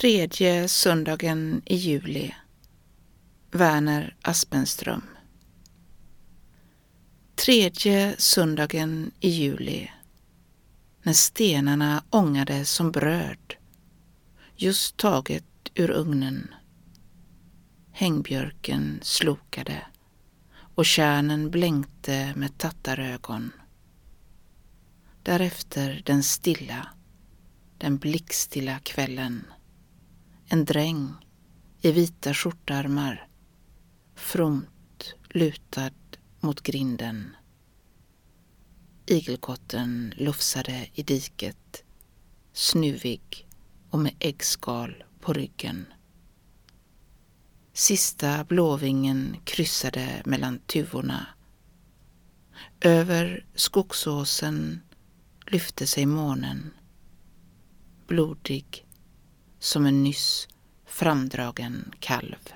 Tredje söndagen i juli. Verner Aspenström. Tredje söndagen i juli. När stenarna ångade som bröd, just taget ur ugnen. Hängbjörken slokade och kärnen blänkte med tattarögon. Därefter den stilla, den blickstilla kvällen en dräng i vita skjortärmar, fromt lutad mot grinden. Igelkotten lufsade i diket, snuvig och med äggskal på ryggen. Sista blåvingen kryssade mellan tuvorna. Över skogsåsen lyfte sig månen, blodig som en nyss framdragen kalv.